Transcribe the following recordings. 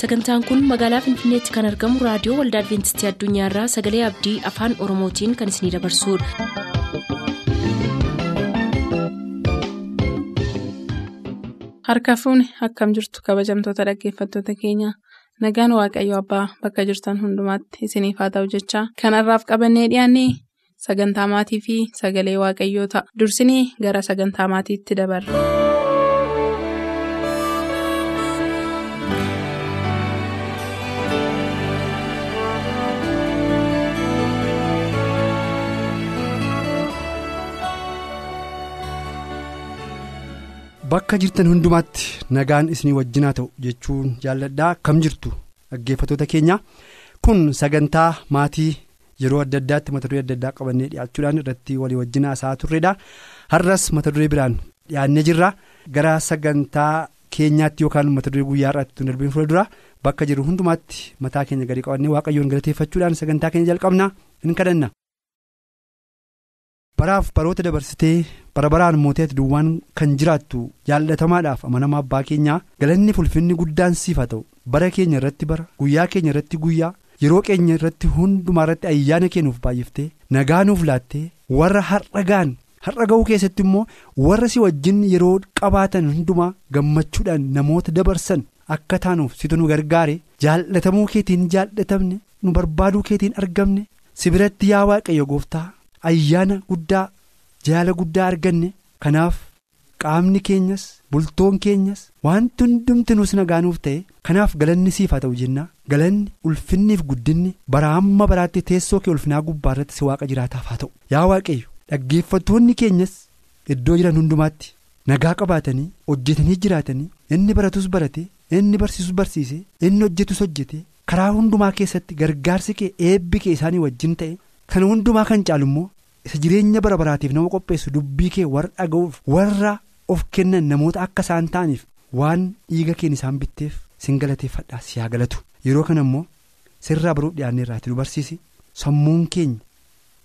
sagantaan kun magaalaa finfinneetti kan argamu raadiyoo waldaa adventistii addunyaarraa sagalee abdii afaan oromootiin kan isinidabarsudha. harka fuuni akkam jirtu kabajamtoota dhaggeeffattoota keenya nagaan waaqayyo abbaa bakka jirtan hundumaatti isiniif haa ta'u jechaa kanarraaf qabannee dhiyaanne sagantaa maatii fi sagalee waaqayyoo ta'a dursinii gara sagantaa maatiitti dabarra. Bakka jirtan hundumaatti nagaan isinii wajjinaa ta'u jechuun jaalladhaa kam jirtu dhaggeeffattoota keenya. Kun sagantaa maatii yeroo adda addaatti mata duree adda addaa qabannee dhiyaachuudhaan irratti walii wajjinaa isaa turredha har'as mata duree biraan dhiyaannee jirra. Gara sagantaa keenyaatti yookaan mata duree guyyaa irratti darbiin fuula dura bakka jiru hundumaatti mataa keenya gadi qabannee waaqayyoon galateeffachuudhaan sagantaa keenya jalqabna. In kadhanna. Baraaf baroota dabarsitee bara baraan mooteeti duwwaan kan jiraattu jaallatamaadhaaf amanamaa abbaa keenyaa galanni fulfinni guddaan siif haa ta'u bara keenya irratti bara guyyaa keenya irratti guyyaa yeroo keenya irratti hundumaa irratti ayyaana kennuuf baay'iftee nagaa nuuf laattee warra har'a ga'an har'a ga'uu keessatti immoo warra si wajjin yeroo qabaatan hundumaa gammachuudhaan namoota dabarsan akka taanuuf situ nu gargaare jaallatamuu keetiin jaallatamne nu barbaaduu keetiin argamne si biratti yaa waaqayyo gooftaa. Ayyaana guddaa jaala guddaa arganne kanaaf qaamni keenyas bultoon keenyas wanti hundumti nus nagaanuuf ta'e kanaaf galanni siif haa ta'u jenna galanni ulfinniif guddinni bara hamma baraatti teessoo kee ulfinaa gubbaa irratti si waaqa jiraataaf haa ta'u yaa waaqayyo dhaggeeffattoonni keenyas iddoo jiran hundumaatti nagaa qabaatanii hojjetanii jiraatanii inni baratus barate inni barsiisus barsiise inni hojjetus hojjete karaa hundumaa keessatti gargaarsi kee eebbi kee isaanii wajjin ta'e. Kan hundumaa kan caalu immoo isa jireenya bara baraatiif nama qopheessu dubbii kee warra dhaga'uuf warra of kennan namoota akka isaan ta'aniif waan dhiiga keen isaan bitteef sin galateeffadhaa si haa galatu yeroo kana immoo sirraa baruuf dhiyaannee irraati nu barsiisi sammuun keenya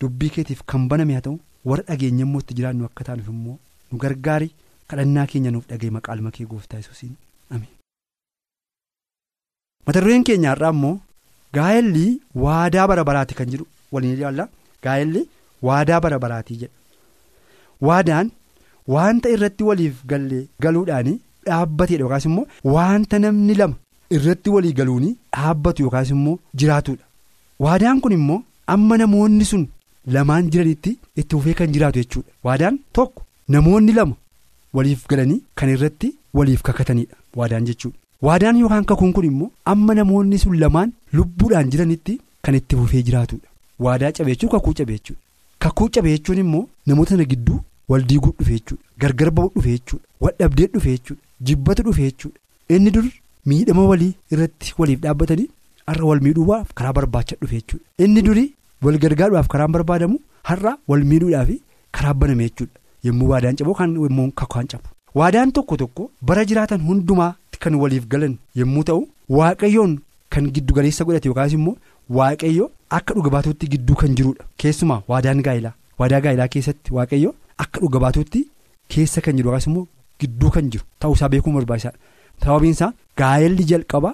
dubbii keetiif kan baname haa ta'u warra dhageenya immoo itti jiraannu akka taanuuf immoo nu gargaari kadhannaa keenya nuuf dhaga'e maqaa kee gooftaa yesuusiin ameen. mata dureen keenya har'aa immoo gaa'elli waadaa bara baraati kan jedhu. Waliin ilaalla gaa'elli waadaa bara baraatii jedha. Waadaan wanta irratti waliif galee galuudhaan dhaabbateedha yookaas immoo wanta namni lama irratti walii galuun dhaabbatu yookaas immoo jiraatudha waadaan kun immoo amma namoonni sun lamaan jiranitti itti fufee kan jiraatu jechuudha waadaan tokko namoonni lama waliif galanii kan irratti waliif kakatanidha waadaan jechuudha waadaan yookaan kakuun kun immoo amma namoonni sun lamaan lubbuudhaan jiranitti kan itti fufee jiraatudha. Waadaa cabeechuu kakuu cabeechuudha kakuu cabeechuun immoo namoota sana gidduu wal diiguu dhufe jechuudha gargar ba'uu dhufe jechuudha wadhabdee dhufe jechuudha jibbatu dhufe jechuudha inni dur miidhama walii irratti waliif dhaabbatanii har'a wal miidhuudhaaf karaa barbaacha dhufe jechuudha inni duri wal gargaaruudhaaf karaan barbaadamu har'a wal miidhuudhaaf karaa baname jechuudha yommuu waadaan cabuu kan immoo kakuun cabu. Waadaan tokko tokko bara jiraatan hundumaatti kan waliif galan yommuu ta'u waaqayyoon kan giddu galeessa godhate yookaas immoo. Waaqayyo akka dhuga baatuutti gidduu kan jirudha keessumaa waadaan gaa'ilaa waadaa gaa'ilaa keessatti waaqayyo akka dhuga baatuutti keessa kan jiru yookaas immoo gidduu kan jiru. Ta'uusaa beekuun barbaachisaadha. Sababiin isaa gaa'elli jalqaba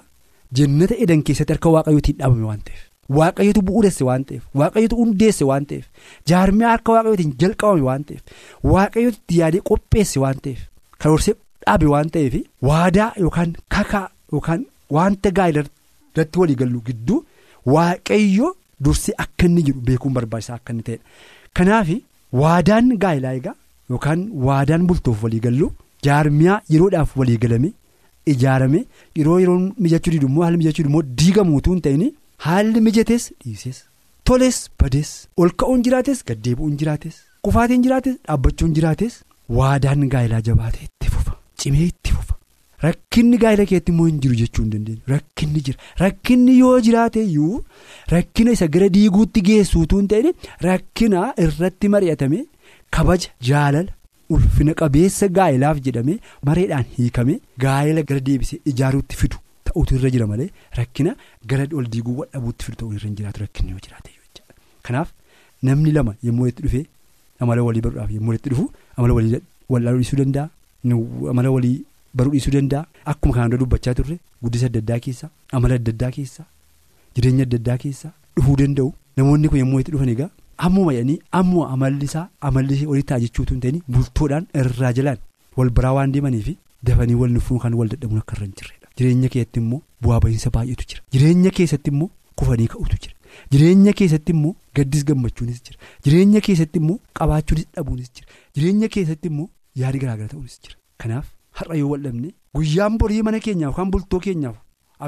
jannata edan keessatti harka waaqayyootiin dhaabame waan ta'eef. Waaqayyotu bu'uuresse waan ta'eef. Waaqayyotu hundeesse waan ta'eef. Jaarmiyaa harka waaqayyootiin jalqabame waan ta'eef. Waaqayyotu itti yaadee qopheesse waan ta'eef. Karoorsee dhaabe waan ta'eef waadaa yookaan kakaa yookaan wanta gaa'ela irratti walii gallu gidduu. Waaqayyo dursee akka inni jiru beekuun barbaachisaa akka inni ta'edha. Kanaaf waadaan gaa'ilaa egaa yookaan waadaan bultoof walii gallu jaarmiyaa yeroodhaaf walii galame ijaarame yeroo yeroon mijachuu didu immoo haalli mijachuu immoo diigamuutu hin ta'in haalli mijatees dhiisees tolees badees ol ka'uun jiraates gaddeebi'uun jiraates kufaatiin jiraates dhaabbachuun jiraates waadaan gaa'ilaa jabaatee itti fufa cimee itti fufa. Rakkinni gaa'ela keetti immoo hin jiru jechuu hin dandeenyu rakkinni jira rakkinni yoo jiraate iyyuu rakkina isa gara diiguutti geessuutu hin ta'in rakkina irratti mari'atame kabaja jaalala ulfina qabeessa gaa'elaaf jedhamee mareedhaan hiikame gaa'ela gara deebisee ijaaruutti fidu ta'utu irra jira malee rakkina gara ol diiguu wadhabuutti fidu ta'uu irra hin jiraatu rakkinni yoo jiraate jechuudha. Kanaaf namni lama yommuu walitti dhufee amala walii baruudhaaf yommuu walitti dhufu amala walii wallaaluu dhiisuu danda'a amala walii. Baruu dhiisuu danda'a. Akkuma kanaan dura dubbachaa turre guddisa adda addaa keessaa amala adda addaa keessaa jireenya adda addaa keessaa dhufuu danda'u. Namoonni kun yommuu itti dhufan egaa ammuma jedhanii ammuma amalli isaa amalli walitti haa jechuutu hin ta'in bultoodhaan irraa jalaan. Wal biraa waan deemanii fi dafanii wal nufuun kan wal dadhabuun akka irra hin jirredha. Jireenya keessatti immoo bu'aa bahiinsa baay'eetu jira. Jireenya keessatti immoo kufanii ka'utu jira. Jireenya keessatti immoo gaddis gammachuunis jira. Jireenya keessatti immoo qabaachuunis dhabuunis jira. Jireenya keessatti immoo yaadi garaagara ta'uunis jira. Kanaaf har'a yoo wal'abne guyyaan borii mana keenyaaf kan bultoo keenyaaf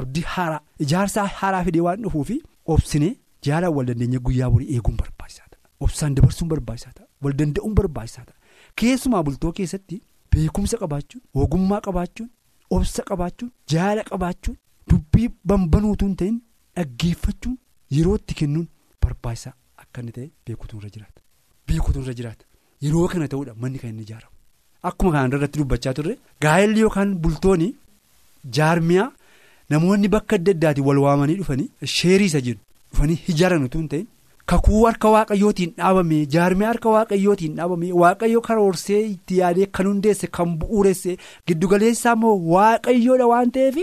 abdii haaraa ijaarsa haaraa fidee waan dhufuufi obsine jaalaan wal dandeenya guyyaa borii eeguun barbaachisaa ta'a obsaan dabarsuun barbaachisaa ta'a wal danda'uun barbaachisaa ta'a keessumaa bultoo keessatti beekumsa qabaachuun ogummaa qabaachuun obsa qabaachuun jaala qabaachuun dubbii banbanuutu hin ta'in dhaggeeffachuun yeroo itti kennuun barbaachisaa akka inni ta'e beekuutu irra jiraata. Yeroo kana ta'uudha manni kan inni ijaaramu akkuma kanaan irratti dubbachaa turre gaa'elli yookaan bultoonni jaarmiyaa namoonni bakka adda addaatiin wal waamanii dhufanii sheerii isa jedhu dhufanii ijaaran utuu hin ta'in kakuu harka waaqayyootiin dhaabame jaarmiyaa harka waaqayyootiin dhaabame waaqayyo karoorsee itti yaadee kan hundeesse kan bu'uuresse giddugaleessaa immoo waaqayyoodha waan ta'eef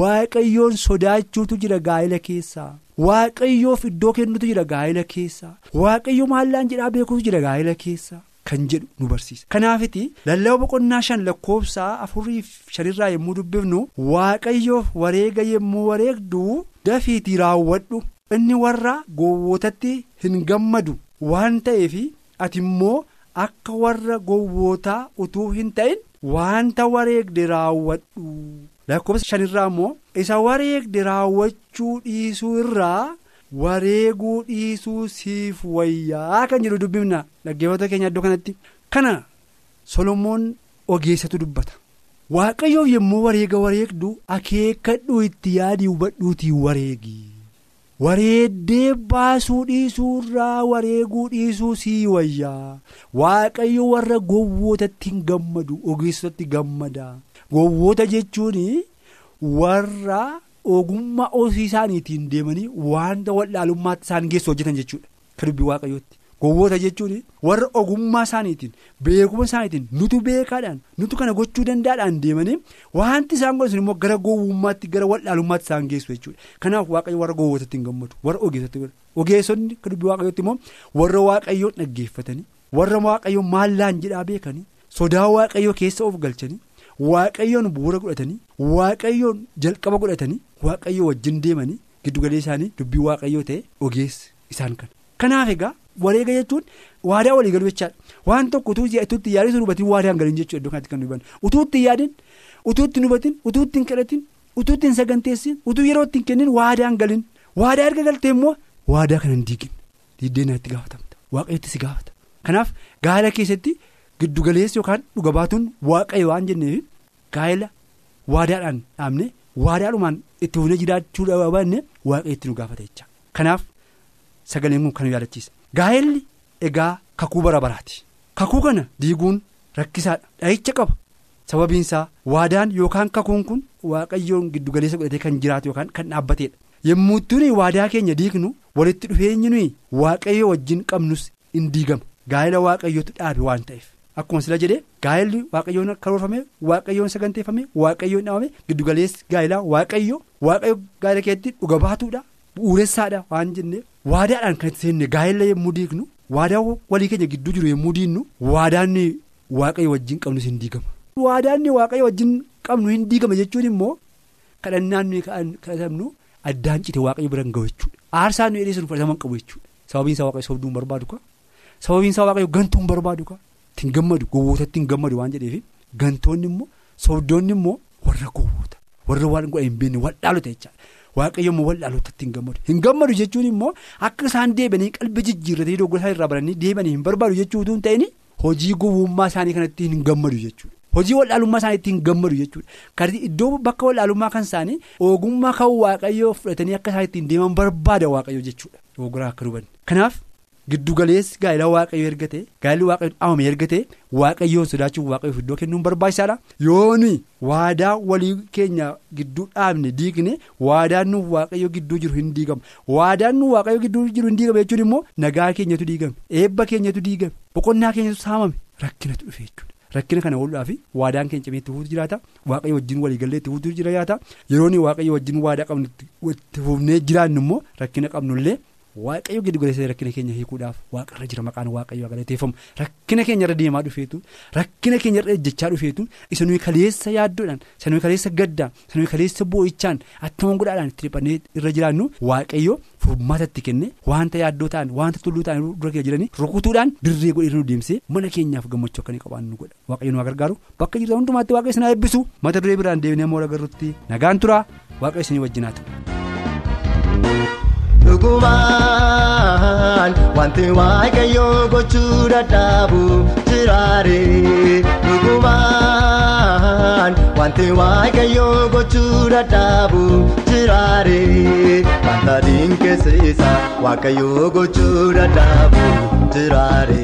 waaqayyoon sodaachuutu jira gaa'ela keessaa. Waaqayyoof iddoo kennutu jira gaa'ela keessaa. Waaqayyo maallaan jedhaa beekuutu jira gaa'ela keessaa. Kan jedhu nu barsiisa. Kanaafiti lallaba boqonnaa shan lakkoofsaa afurii shanirraa yommuu dubbifnu waaqayyoof wareega yommuu wareegdu dafiitii raawwadhu inni warra gowwootatti hin gammadu waan ta'eef ati immoo akka warra gowwootaa utuu hin ta'in wanta wareegde raawwadhu. Lakkoofsa shanirraa immoo isa wareegde raawwachuu dhiisuu irraa. Wareeguu dhiisuu siif wayyaa. Kan jedhu dubbifna. Dhaggeeffatoota keenya iddoo kanatti. Kana solomoon ogeessatu dubbata. Waaqayyoof yommuu wareega wareegdu akeekkadhu itti yaadii hubadhuutii wareegi. Wareeddee baasuu dhiisuu irraa wareeguu dhiisuu sii wayyaa. Waaqayyo warra gowwootatti hin gammadu ogeessotatti gammada. Gowwoota jechuun warra. Ogummaa ofii isaaniitiin deemanii wanta wallaalummaatti isaan geessu hojjetan jechuudha. Kan dubbii waaqayyootti. Gowwoota jechuun warra ogummaa isaaniitiin beekuma isaaniitiin nutu beekaadhaan nutu kana gochuu danda'aadhaan deemanii wanti isaan godhan immoo gara gowwummaatti gara wallaalummaatti isaan geessu jechuudha. Kanaaf waaqayyo warra gowwootatti hin gammadu warra ogeessatti ogeessonni kan dubbii waaqayyootti immoo warra waaqayyoon dhaggeeffatanii warra waaqayyoon maallaan jedhaa beekanii sodaa waaqayyoo keessa of galchanii. Waaqayyoon bu'uura godhatanii waaqayyoon jalqaba godhatanii waaqayyoo wajjin deemanii giddugalee isaanii dubbii waaqayyoo ta'e ogeessi isaan kana. Kanaaf egaa wareega jechuun waadaa walii galuu jechaadha. Waan tokko utuu itti yaadin sun hubatiin waadaa hin galin jechuudha iddoo kanatti kan nuyi bannu utuu itti yaadin utuu itti hubatin utuu itti hin kadhatin utuu itti hin saganteessin utuu yeroo itti hin kennin waadaa hin galin. Waadaa erga galtee immoo waadaa kana hin diigin diiddeen itti gaafatamta. Waaqayyotti si gaafata kanaaf gaala keessatti. Giddugaleessi yookaan dhuga baatuun waaqayyo waan jenneef gaa'ela waadaadhaan dhaabne waadaadhumaan itti fuunee jiraachuu dhabanne waaqayyotti nu gaafata jecha. Kanaaf sagaleen kun kan yaadachiisa. Gaa'elli egaa kakuu bara baraati. Kakuu kana diiguun rakkisaadha. Dhahicha qaba. Sababiinsaa waadaan yookaan kakuun kun waaqayyoon giddugaleessa godhatee kan jiraatu yookaan kan dhaabbateedha. Yommuu tuni waadaa keenya diignu walitti dhufeenyi nuyi waaqayyo wajjin qabnus in diigama. Gaa'ela waaqayyootu dhaabe waan ta'eef. Akkuma sila jedhee gaa'elli waaqayyoon karoorfame waaqayyoon saganteeffame waaqayyoon dhaabame giddugaleessi gaa'elaa waaqayyo waaqayyo gaa'ela keessatti dhuga baatuudha. Bu'uuressaadha waan jennee waadaadhaan kan itti seenne gaa'ela yommuu diignu waadaa walii keenya gidduu jiru yommuu diignu waadaan waaqayyo wajjin qabnus hin diigama. Waadaan waaqayyo wajjin qabnu hin diigama jechuun immoo kadhannaan nuyi kadhatamnu addaan cite waaqayyo bira hin gahu jechuudha. Aarsaan nuyi dhiyeessuun fudhatama hin qabu jechuudha. Sababiinsaa waaqayyo sobduu hin barbaadu ka? Sababiinsaa waaqayyo gantuu hin barbaadu ka. Ittiin gammadu gowwootatti hin gammadu waan jedheef gantoonni immoo sobdoonni immoo warra gowwoota warra waan godhan hin beekne waldhaalota jechaadha waaqayyo immoo waldhaalotatti hin gammadu hin gammadu jechuun immoo akka isaan deebi'anii qalbii jijjiirratanii dogoggora irraa baranii deebi'anii hin barbaadu jechuutu hin ta'in hojii gowwummaa isaanii kanatti hin gammadu jechuudha. Hojii waldhaalummaa isaaniitti hin gammadu jechuudha iddoo bakka waldhaalummaa kan isaanii ogummaa kan waaqayyoo fudhatanii akka isaan ittiin deeman barbaada waaqayyo jechuudha. Kanaaf. Giddugaleessi gaa'ela waaqayyoo erga ta'e gaa'elli waaqayyoon dhaabame erga ta'e waaqayyoon sodaachuuf waaqayyoof iddoo kennuun barbaachisaadha. Yooni waadaa walii keenya gidduu dhaabne diigne waadaan nuuf waaqayyo gidduu jiru hin diigamu. Waadaan nuuf waaqayyo gidduu jiru hin diigame jechuun immoo nagaa keenyatu diigame eebba keenyatu diigame boqonnaa keenyatu saamame rakkinatu dhufe jechuudha. Rakkina kana ooludhaa fi waadaan keenya cimee itti fuutu jiraata waaqayyo wajjin waliigallee itti fuutu jiraata. Yeroonni waaqayyo wajjin waadaa qabnu itti fuufnee jiraannu immoo rakkina qabnullee. Waaqayyo gadi goleessee rakkina keenya hiikuudhaaf waaqarra jira maqaan waaqayyo galateeffamu rakkina keenya irra deemaa dhufeetu rakkina keenya irra ejjechaa dhufeetu isa nuyi kaleessa yaaddoodhaan isa nuyi kaleessa gaddaan isa nuyi kaleessa boo'ichaan attama godhaadhaan itti dhiphannee irra jiraannu waaqayyo furmaata itti kenne wanta yaaddoo ta'an wanta tulluu ta'an dura keenya jiranii rukutuudhaan dirree godhee nu deemsee mana keenyaaf gammachuu akka inni qabaannu nu godha. Waaqayyo nu gargaaru. Bakka jirtan hundumaatti waaqayyo isin haa eebbisu. Mata duree biraan immoo agarrutti nagaan tura waaqayyo isin wajjinaatu. Dhugumaan wanti waaqayyoo gochuu dadhabu jiraare. Dhugumaan wanti waaqayyoo gochuu dadhabu jiraare. Wanta dinqisiisa waaqayyoo gochuu dadhabu jiraare.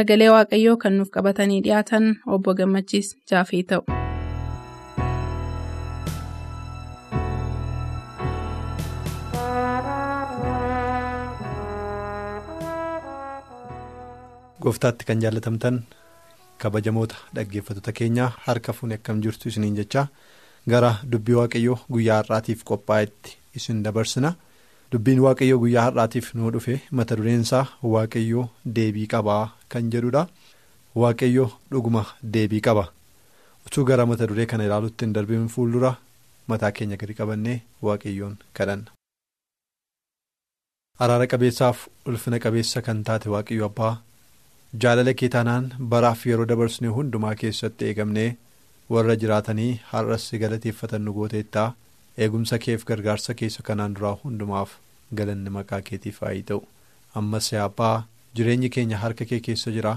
Sagalee Waaqayyoo kan nuuf qabatanii dhiyaatan obbo Gammachiis Jaafee ta'u. Gooftaatti kan jaallatamtan kabajamoota dhaggeeffattoota keenyaa harka fuunee akkam jirtu isiniin jechaa gara dubbii waaqayyoo guyyaa har'aatiif qophaa'etti isin dabarsina. Dubbiin waaqayyoo guyyaa har'aatiif nuu dhufe mata dureensaa waaqayyoo deebii qabaa kan jedhudha. Waaqayyoo dhuguma deebii qaba. Utuu gara mata duree kana ilaaluutti hin darbiin fuuldura mataa keenya gadi qabannee waaqayyoon kadhanna. Araara qabeessaaf ulfina qabeessa kan taate waaqayyo abbaa jaalala kee taanaan baraaf yeroo dabarsine hundumaa keessatti eegamnee warra jiraatanii har'as galateeffatan nu gooteettaa. eegumsa keef gargaarsa keessa kanaan duraa hundumaaf galanni maqaa keetiif haa ta'u ammas abbaa jireenyi keenya harka kee keessa jira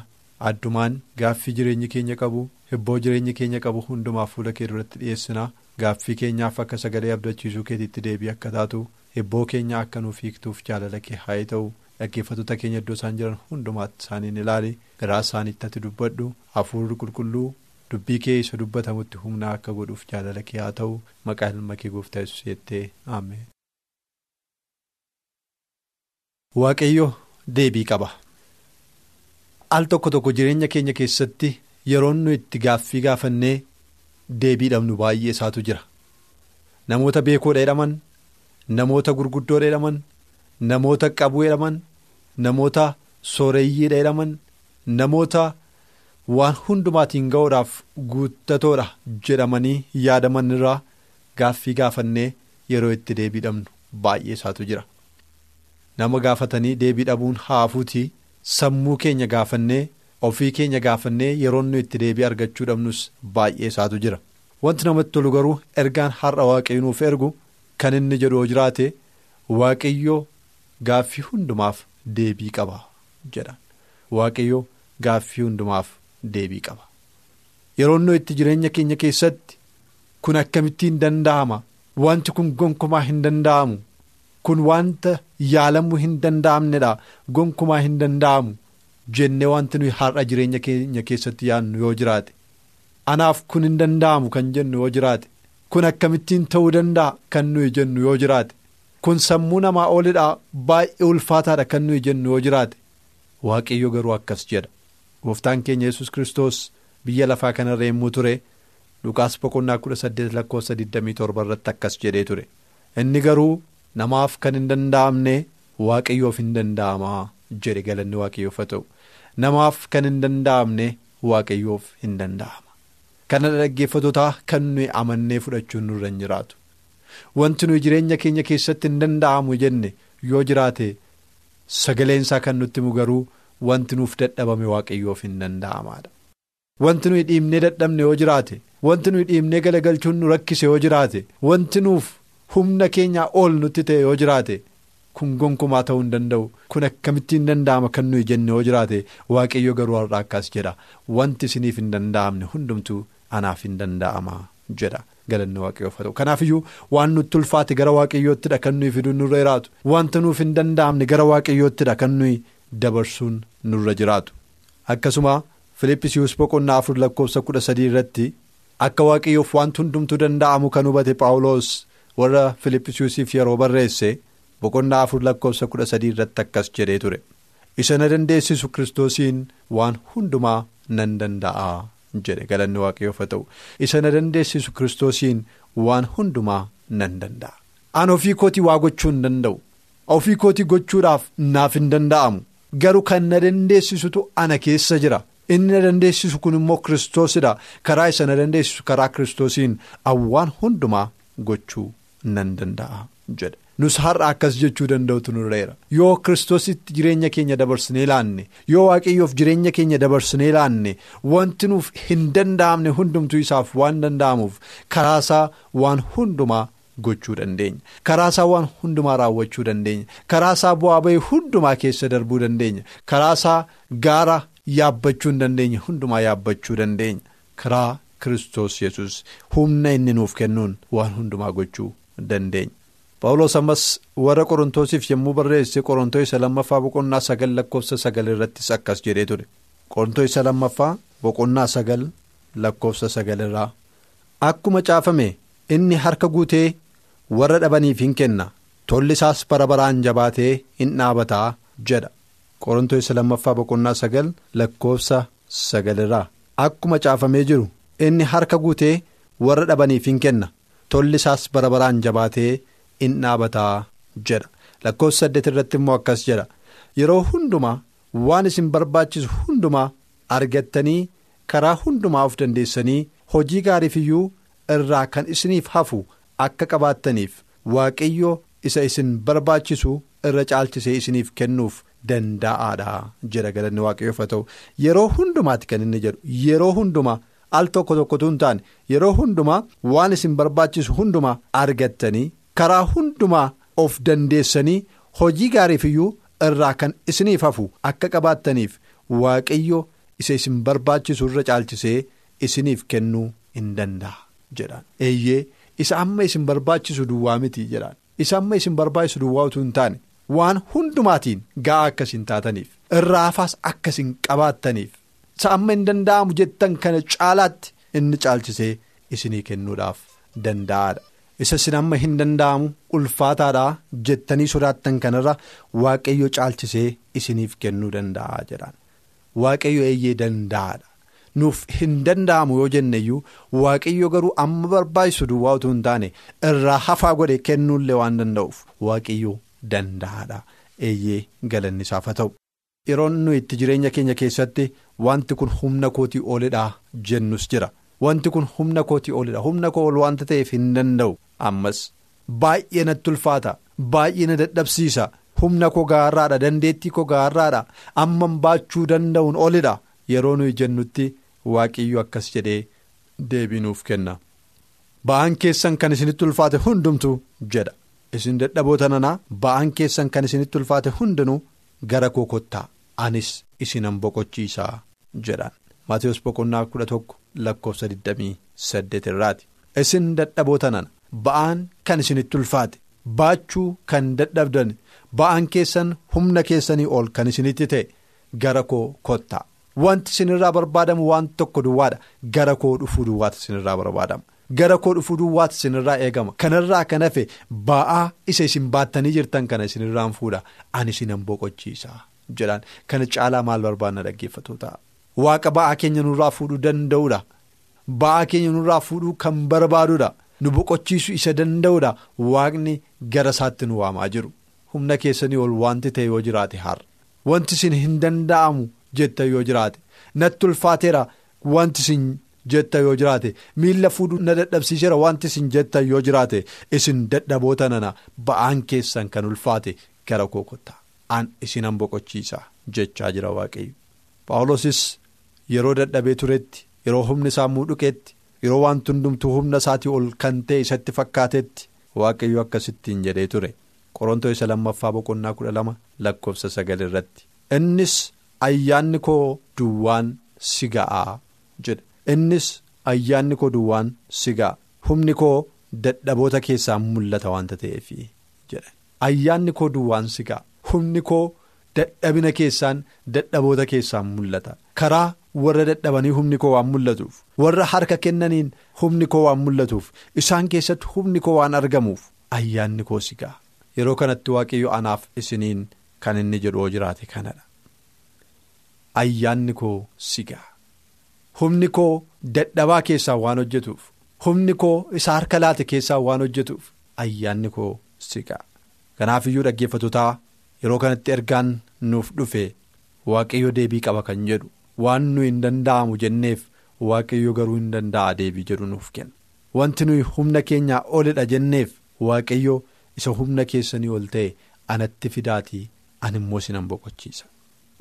addumaan gaaffii jireenyi keenya qabu hibboo jireenyi keenya qabu hundumaaf fuula kee duratti dhiyeessina gaaffii keenyaaf akka sagalee abdachiisuu keetiitti deebii akka taatu hibboo keenya akka nuuf hiiktuuf jaalala kee haa ta'u dhaggeeffattoota keenya iddoo isaan jiran hundumaatti isaaniin ilaali garaa isaaniitti ati dubbadhu hafuurri qulqulluu. dubbii kee isa dubbatamutti humna akka godhuuf jaalala kee haa ta'u maqaa ilma kee gooftaa yesuus jettee ameen. waaqayyo deebii qaba. Al tokko tokko jireenya keenya keessatti yeroon nu itti gaaffii gaafannee deebii dhabnu baay'ee isaatu jira. namoota beekoo jedhaman namoota gurguddoo jedhaman namoota qabuu jedhaman namoota sooreyyii jedhaman namoota. waan hundumaatiin ga'uudhaaf guuttatoodha jedhamanii yaadaman irraa gaaffii gaafannee yeroo itti deebii dhabnu baay'ee isaatu jira nama gaafatanii deebii dhabuun haafuutii sammuu keenya gaafannee ofii keenya gaafannee yeroo nu itti deebii argachuu dhabnus baay'ee isaatu jira. Wanti namatti tolu garuu ergaan har'a waaqayyo nuuf ergu kan inni jedhu jiraate waaqayyo gaaffii hundumaaf deebii qaba jedha. Waaqayyo gaaffii hundumaaf. deebii qaba. Yeroo nu itti jireenya keenya keessatti kun akkamittiin danda'ama? Wanti kun gonkumaa hin danda'amu kun wanta yaalamuu hin danda'amnedha gonkumaa hin danda'amu jennee wanti nuyi har'a jireenya keenya keessatti yaadnu yoo jiraate. Anaaf kun hin danda'amu kan jennu yoo jiraate. Kun akkamittiin ta'uu danda'a kan nuyi jennu yoo jiraate. Kun sammuu namaa oolidha baay'ee ulfaataadha kan nuyi jennu yoo jiraate. Waaqayyo garuu akkas jedha. gooftaan keenya yesus kristos biyya lafaa kanarra yommuu ture. Dhukaas boqonnaa kudha saddeet lakkoofsa 27 irratti akkas jedhee ture. Inni garuu namaaf kan hin danda'amne waaqayyoof hin danda'amaa jedhe galanni waaqayyoof haa ta'u. Namaaf kan hin danda'amne waaqayyoof hin danda'ama kana dhaggeeffatootaa kan nuyi amannee fudhachuun nurra hin jiraatu. Wanti nuyi jireenya keenya keessatti hin danda'amu jenne yoo jiraate sagaleensaa kan nutti himu garuu wanti nuuf dadhabame waaqayyoof hin danda'amaadha. Wanti nuyi dhiibnee dadhabne yoo jiraate wanti nuyi dhiibnee galagalchuun nu rakkise yoo jiraate wanti nuuf humna keenyaa ol nutti ta'e yoo jiraate. Kun gonkumaa ta'uu hin danda'u. Kun akkamittiin danda'ama kan nuyi jenne yoo jiraate waaqayyo garuu har'a akkas jedha. Wanti isiniif hin danda'amne hundumtuu anaaf hin danda'ama jedha. Galanni waaqayyoof haa ta'u. Kanaafiyyuu waan nutti ulfaate gara waaqayyoottidha kan nuyi fiduun nurra jiraatu. Wanta nuuf hin danda'amne gara waaqayyoottidha kan nuyi dabarsuun nurra jiraatu. Akkasuma filippisius boqonnaa afur lakkoofsa kudha sadii irratti akka waaqayyoof wanti hundumtuu danda'amu kan hubate paawuloos warra filippisiusiif yeroo barreesse. boqonnaa afur lakkoofsa kudha sadii irratti akkas jedhee ture isa na dandeessisu kiristoosiin waan hundumaa nan danda'a jedhe galanni waaqayyoof haa ta'u isa na dandeessisu kiristoosiin waan hundumaa nan danda'a. An ofii kootii waa gochuu hin danda'u ofii kootii gochuudhaaf naaf hin danda'amu garuu kan na dandeessisutu ana keessa jira inni na dandeessisu kun immoo kiristoosidha karaa isa na dandeessisu karaa kiristoosiin waan hundumaa gochuu nan danda'a. Jedhe. nus har'a akkas jechuu danda'utu nurreera yoo kiristoositti jireenya keenya dabarsinee laanne yoo waaqayyoof jireenya keenya dabarsinee laanne wanti nuuf hin danda'amne hundumtuu isaaf waan danda'amuuf karaasaa waan hundumaa gochuu dandeenya. Karaasaa waan hundumaa raawwachuu dandeenya. Karaasaa bu'aa bahii hundumaa keessa darbuu dandeenya. Karaasaa gaara yaabbachuu hin dandeenye hundumaa yaabbachuu dandeenya. Karaa kiristoos yesus humna inni nuuf kennuun waan hundumaa gochuu dandeenya. Paawuloos ammas warra qorontoosiif yommuu barreesse qorontoo isa lammaffaa boqonnaa sagal lakkoofsa sagal irrattis akkas jedhee ture qorontoo isa lammaffaa boqonnaa sagal lakkoofsa sagal irraa akkuma caafame inni harka guutee warra dhabaniif hin kenna tolli isaas bara baraan jabaatee hin dhaabataa jedha qorontoo isa lammaffaa boqonnaa sagal lakkoofsa sagal irraa akkuma caafamee jiru inni harka guutee warra dhabaniif hin kenna tolli isaas bara baraan jabaatee. in dhaabataa jedha lakkoofsa saddeet irratti immoo akkas jedha yeroo hundumaa waan isin barbaachisu hundumaa argattanii karaa hundumaa of dandeessanii hojii gaariif iyyuu irraa kan isiniif hafu akka qabaattaniif waaqayyo isa isin barbaachisu irra caalchisee isiniif kennuuf danda'aadha jedha galanni waaqayyoof haa ta'u. Yeroo hundumaatti kan inni jedhu. Yeroo hundumaa al tokko tokkotu hin taane yeroo hundumaa waan isin barbaachisu hundumaa argattanii. karaa hundumaa of dandeessanii hojii gaariif iyyuu irraa kan isiniif hafu akka qabaattaniif waaqayyo isa isin barbaachisu irra caalchisee isiniif kennuu hin danda'a jedhaan eeyyee isa amma isin barbaachisu duwwaa miti jedhaan isa amma isin barbaachisu duwwaa utuu hin taane waan hundumaatiin ga'aa akkasiin taataniif irraa hafaas akkasiin qabaattaniif amma hin danda'amu jettan kana caalaatti inni caalchisee isinii kennuudhaaf danda'aadha. isa isin amma hin danda'amu ulfaataadhaa jettanii sodaattan kanarra waaqayyo caalchisee isiniif kennuu danda'a jedhaan waaqayyo eeyyee danda'aadha nuuf hin danda'amu yoo jenne iyyuu waaqayyo garuu amma barbaachisu duwwaa utuu hin taane irraa hafaa godhe kennuullee waan danda'uuf waaqayyo danda'aadha eeyyee galanni isaaf haa ta'u. yeroo nuyi itti jireenya keenya keessatti wanti kun humna kootii olidhaa jennus jira. Wanti kun humna kootii olidha humna koo ol wanta ta'eef hin danda'u. Ammas baay'ee natti ulfaata baay'ee na dadhabsiisa. Humna koo gaarraadha dandeettii koo gaarraadha. Amman baachuu danda'uun olidha yeroo nuyi jennutti waaqiyyu akkas jedhee deebinuuf kenna. Ba'aan keessan kan isinitti ulfaate hundumtu jedha. Isin dadhaboota nanaa ba'aan keessan kan isinitti ulfaate hundinuu gara koo kottaa anis isinan boqochiisaa jedhaan. Maatiyus boqonnaa kudha tokko lakkoofsa 28 irraati. Isin dadhaboota nana ba'aan kan isinitti ulfaate. Baachuu kan dadhabdan. Ba'aan keessan humna keessanii ol kan isinitti ta'e. Gara koo kottaa wanti isinirraa barbaadamu waan tokko duwwaadha gara koo dhufuu duwwaatu isinirraa barbaadama gara koo dhufuu duwwaatu isinirraa eegama. Kanarraa kan hafe ba'aa isa isin baattanii jirtan kana isinirraan fuudha. Ani isinan boqochiisa jedhaan kana caalaa maal barbaadna dhaggeeffatoota. Waaqa ba'aa keenya nurraa fuudhuu danda'uudha. Ba'aa keenya nurraa fuudhuu kan barbaaduudha. Nu boqochiisuu isa danda'uudha. Waaqni gara isaatti nu waamaa jiru. Humna keessanii ol wanti ta'e yoo jiraate har'a. Wanti isin hin danda'amu jettan yoo jiraate. Natti ulfaateera wanti isin jetta yoo jiraate miilla fuudhuu na dadhabsiiseera wanti isin jettan yoo jiraate isin dadhaboota nana ba'aan keessan kan ulfaate gara koo kottaa an isinan boqochiisa jechaa jira waaqayyo. Paawulosis yeroo dadhabee turetti yeroo humni isaa muuduqeetti yeroo wanti hundumtuu humna isaatii ol kan ta'e isatti fakkaatetti waaqayyo akkasittiin jedhee ture. Qorontoo isa lammaffaa boqonnaa kudha lama lakkoofsa sagal irratti. Innis ayyaanni koo duwwaan si ga'aa jedhe. Innis ayyaanni koo duwwaan si ga'a. Humni koo dadhaboota keessaa mul'ata wanta ta'eef jedhe. Ayyaanni koo duwwaan si ga'a humni koo. Dadhabina keessaan dadhaboota keessaan mul'ata karaa warra dadhabanii humni koo waan mul'atuuf warra harka kennaniin humni koo waan mul'atuuf isaan keessatti humni koo waan argamuuf ayyaanni koo si ga'a yeroo kanatti waaqayyo anaaf isiniin kan inni jedhu jiraate kanadha. Ayyaanni koo si ga'a humni koo dadhabaa keessaa waan hojjetuuf humni koo isa harka laate keessaa waan hojjetuuf ayyaanni koo si ga'a kanaaf iyyuu dhaggeeffatotaa. Yeroo kanatti ergaan nuuf dhufe waaqayyo deebii qaba kan jedhu. Waan nuyi hin danda'amu jenneef waaqayyo garuu hin danda'a deebii jedhu nuuf kenna. Wanti nuyi humna keenyaa olidha jenneef waaqayyo isa humna keessanii ol ta'e. Anatti fidaatii an immoo sinan boqochiisa.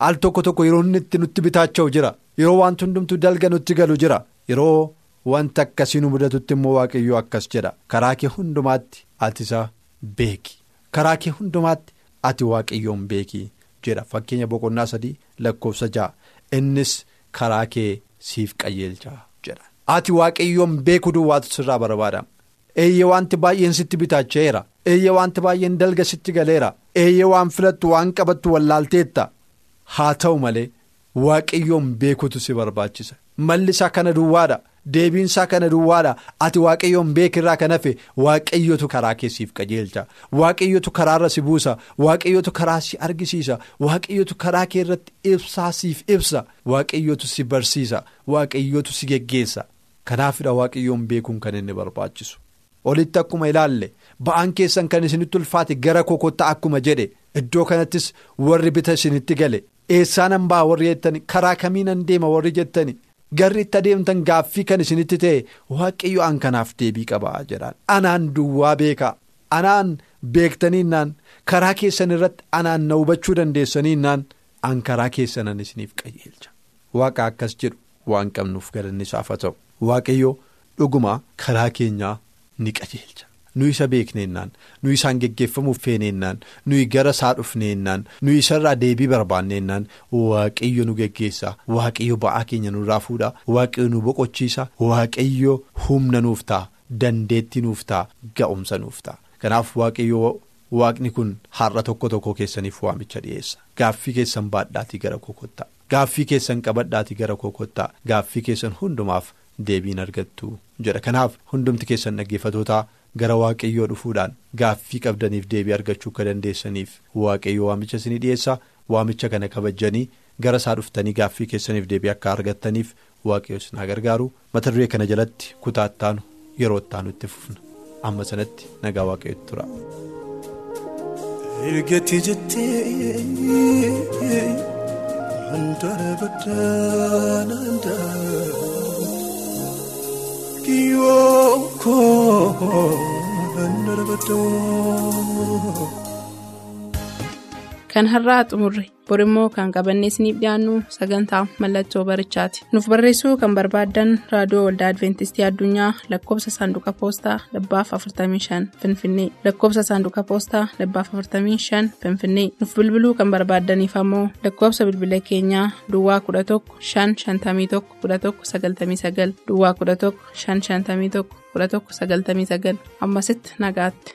al tokko tokko yeroo inni itti nutti bitaacha'u jira. Yeroo wanti hundumtuu dalga nutti galu jira. Yeroo wanta akkasii nu mudatutti immoo waaqayyo akkas jedha. Karaa kee hundumaatti ati isa beeki. Karaa kee hundumaatti. Ati waaqayyoon beekii jedha. Fakkeenya boqonnaa sadii lakkoofsa ja'a. Innis karaa kee siif qajeelchaa jedha. Ati waaqayyoon beekuu duwwaatu sirraa barbaadama eeyyee wanti baay'een sitti bitaacha'eera eeyyee wanti baay'een dalga sitti galeera. Eeyyee waan filattu waan qabattu wallaalteetta haa ta'u malee waaqayyoon beekutu si barbaachisa. Malli isaa kana duwwaadha. Deebiinsaa kana duwwaadha. Ati waaqayyoon beekirraa kan hafe waaqayyotu karaa keessiif qajeelcha. Waaqayyotu karaarra si buusa. Waaqayyotu karaa si argisiisa. Waaqayyotu karaa kee irratti ibsaa siif ibsa. Waaqayyotu si barsiisa. Waaqayyotu si geggeessa. Kanaafidha waaqayyoon beekuun kan inni barbaachisu. Olitti akkuma ilaalle ba'aan keessan kan isinitti ulfaate gara kokotta akkuma jedhe iddoo kanattis warri bita isinitti gale. Eessaanan ba'a warri jettani? Karaa kamiinan deema warri jettani. Garri itti adeemtan gaaffii kan isinitti ta'e waaqayyo an kanaaf deebii qabaa jedhaan anaan duwwaa beekaa anaan beektaniinnaan karaa keessan irratti anaan na hubachuu dandeessaniinnaan an karaa keessanan isiniif qajeelcha. Waaqa akkas jedhu waan qabnuuf galanni isaaf haa ta'u. Waaqayyo dhuguma karaa keenyaa ni qajeelcha nu isa beekneennaan nu isaan geggeeffamuuf feeneennaan nuyi gara isaa dhufneennaan nu isarraa deebii barbaanneennaan waaqayyo nu geggeessa. Waaqayyo ba'aa keenya nurraa fuudha. Waaqayyo nu boqochiisa. Waaqayyo humna nuuf ta'a. Dandeetti nuuf ta'a. Ga'umsa nuuf ta'a. Kanaaf waaqayyo waaqni kun har'a tokko tokko keessaniif waamicha dhiyeessa. Gaaffii keessan baadhaatii gara kokottaa gaaffii keessan qabadhaatii gara kokottaa gaaffii keessan hundumaaf deebiin argattu jedha. Kanaaf hundumti keessan dhaggeeffatootaa. Gara waaqayyoo dhufuudhaan gaaffii qabdaniif deebii argachuu akka dandeessaniif waaqayyo waamicha isinii dhiyeessa waamicha kana kabajanii gara isaa dhuftanii gaaffii keessaniif deebii akka argattaniif waaqayyo isin haa gargaaru mata duree kana jalatti kutaa ittaanu yeroo ittaanu itti fufna amma sanatti nagaa waaqayyootti tura. Ergatti jettee handaara baddaa naandaa. yoo koo dandara baddoo. Kan har'aa xumurre borimmoo kan qabannee isiniif dhiyaannu sagantaa mallattoo barichaati. Nuuf barreessuu kan barbaaddan raadiyoo waldaa Adventistii Addunyaa lakkoofsa saanduqa poostaa dhibbaaf 45 Finfinnee lakkoofsa saanduqa poostaa dhibbaaf 45 Finfinnee nuuf bilbiluu kan barbaaddaniif ammoo lakkoofsa bilbila keenyaa Duwwaa 11 551 11 99 Duwwaa 11 551 11 99 ammasitti nagaatti.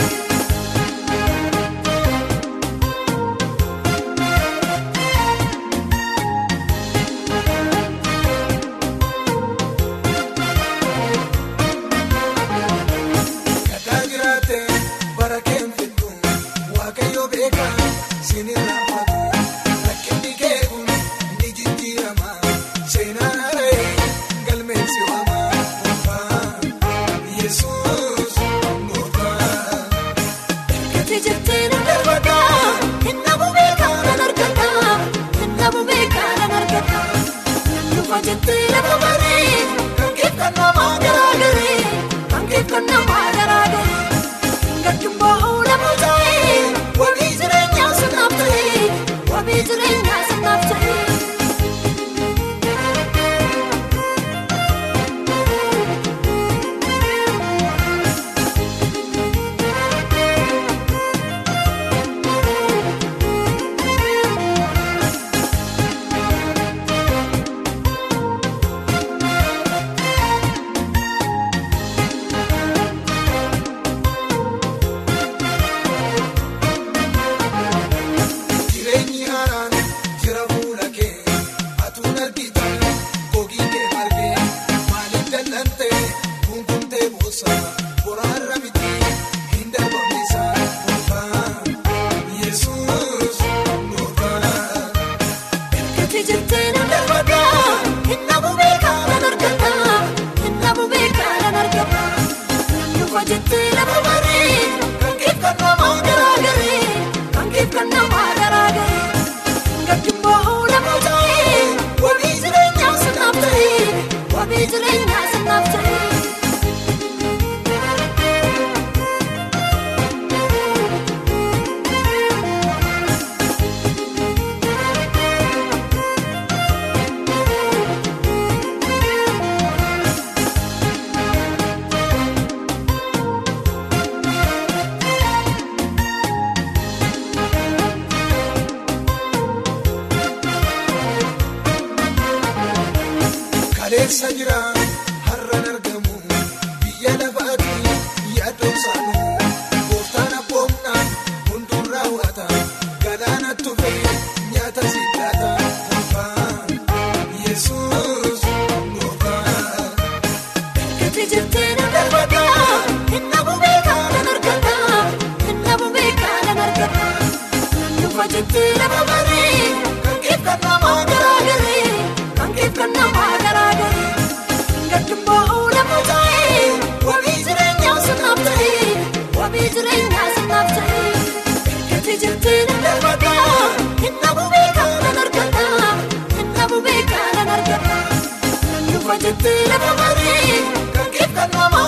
cosa. adeemsa jira. jettee lafa marii kan keef kan nama